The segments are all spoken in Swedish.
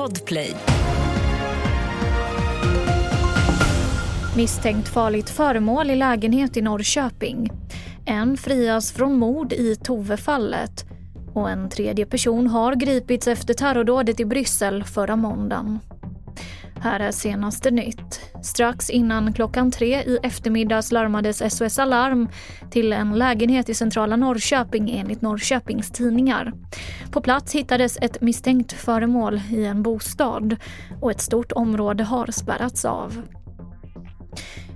Podplay. Misstänkt farligt föremål i lägenhet i Norrköping. En frias från mord i Tovefallet och en tredje person har gripits efter terrordådet i Bryssel förra måndagen. Här är senaste nytt. Strax innan klockan tre i eftermiddags larmades SOS Alarm till en lägenhet i centrala Norrköping enligt Norrköpings tidningar. På plats hittades ett misstänkt föremål i en bostad och ett stort område har spärrats av.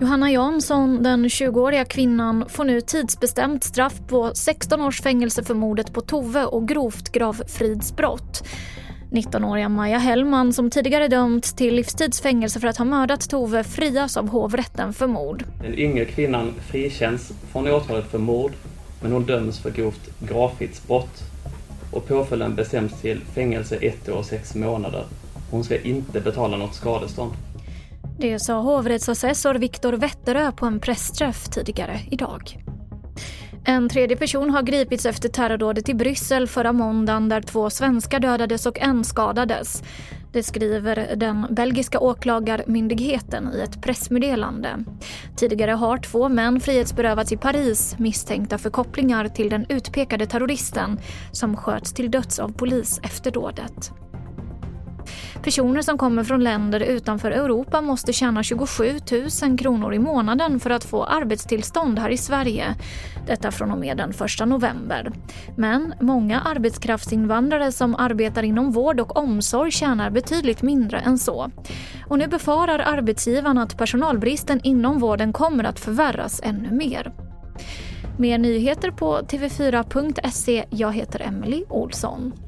Johanna Jansson, den 20-åriga kvinnan, får nu tidsbestämt straff på 16 års fängelse för mordet på Tove och grovt gravfridsbrott. 19-åriga Maja Hellman, som tidigare dömts till livstidsfängelse för att ha mördat Tove, frias av hovrätten för mord. Den yngre kvinnan frikänns från åtalet för mord, men hon döms för grovt gravfridsbrott och påföljden bestäms till fängelse ett år och sex månader. Hon ska inte betala något skadestånd. Det sa hovrättsassessor Viktor Wetterö på en pressträff tidigare idag. En tredje person har gripits efter terrordådet i Bryssel förra måndagen där två svenskar dödades och en skadades. Det skriver den belgiska åklagarmyndigheten i ett pressmeddelande. Tidigare har två män frihetsberövats i Paris misstänkta för kopplingar till den utpekade terroristen som sköts till döds av polis efter dådet. Personer som kommer från länder utanför Europa måste tjäna 27 000 kronor i månaden för att få arbetstillstånd här i Sverige. Detta från och med den 1 november. Men många arbetskraftsinvandrare som arbetar inom vård och omsorg tjänar betydligt mindre än så. Och nu befarar arbetsgivarna att personalbristen inom vården kommer att förvärras ännu mer. Mer nyheter på tv4.se. Jag heter Emily Olsson.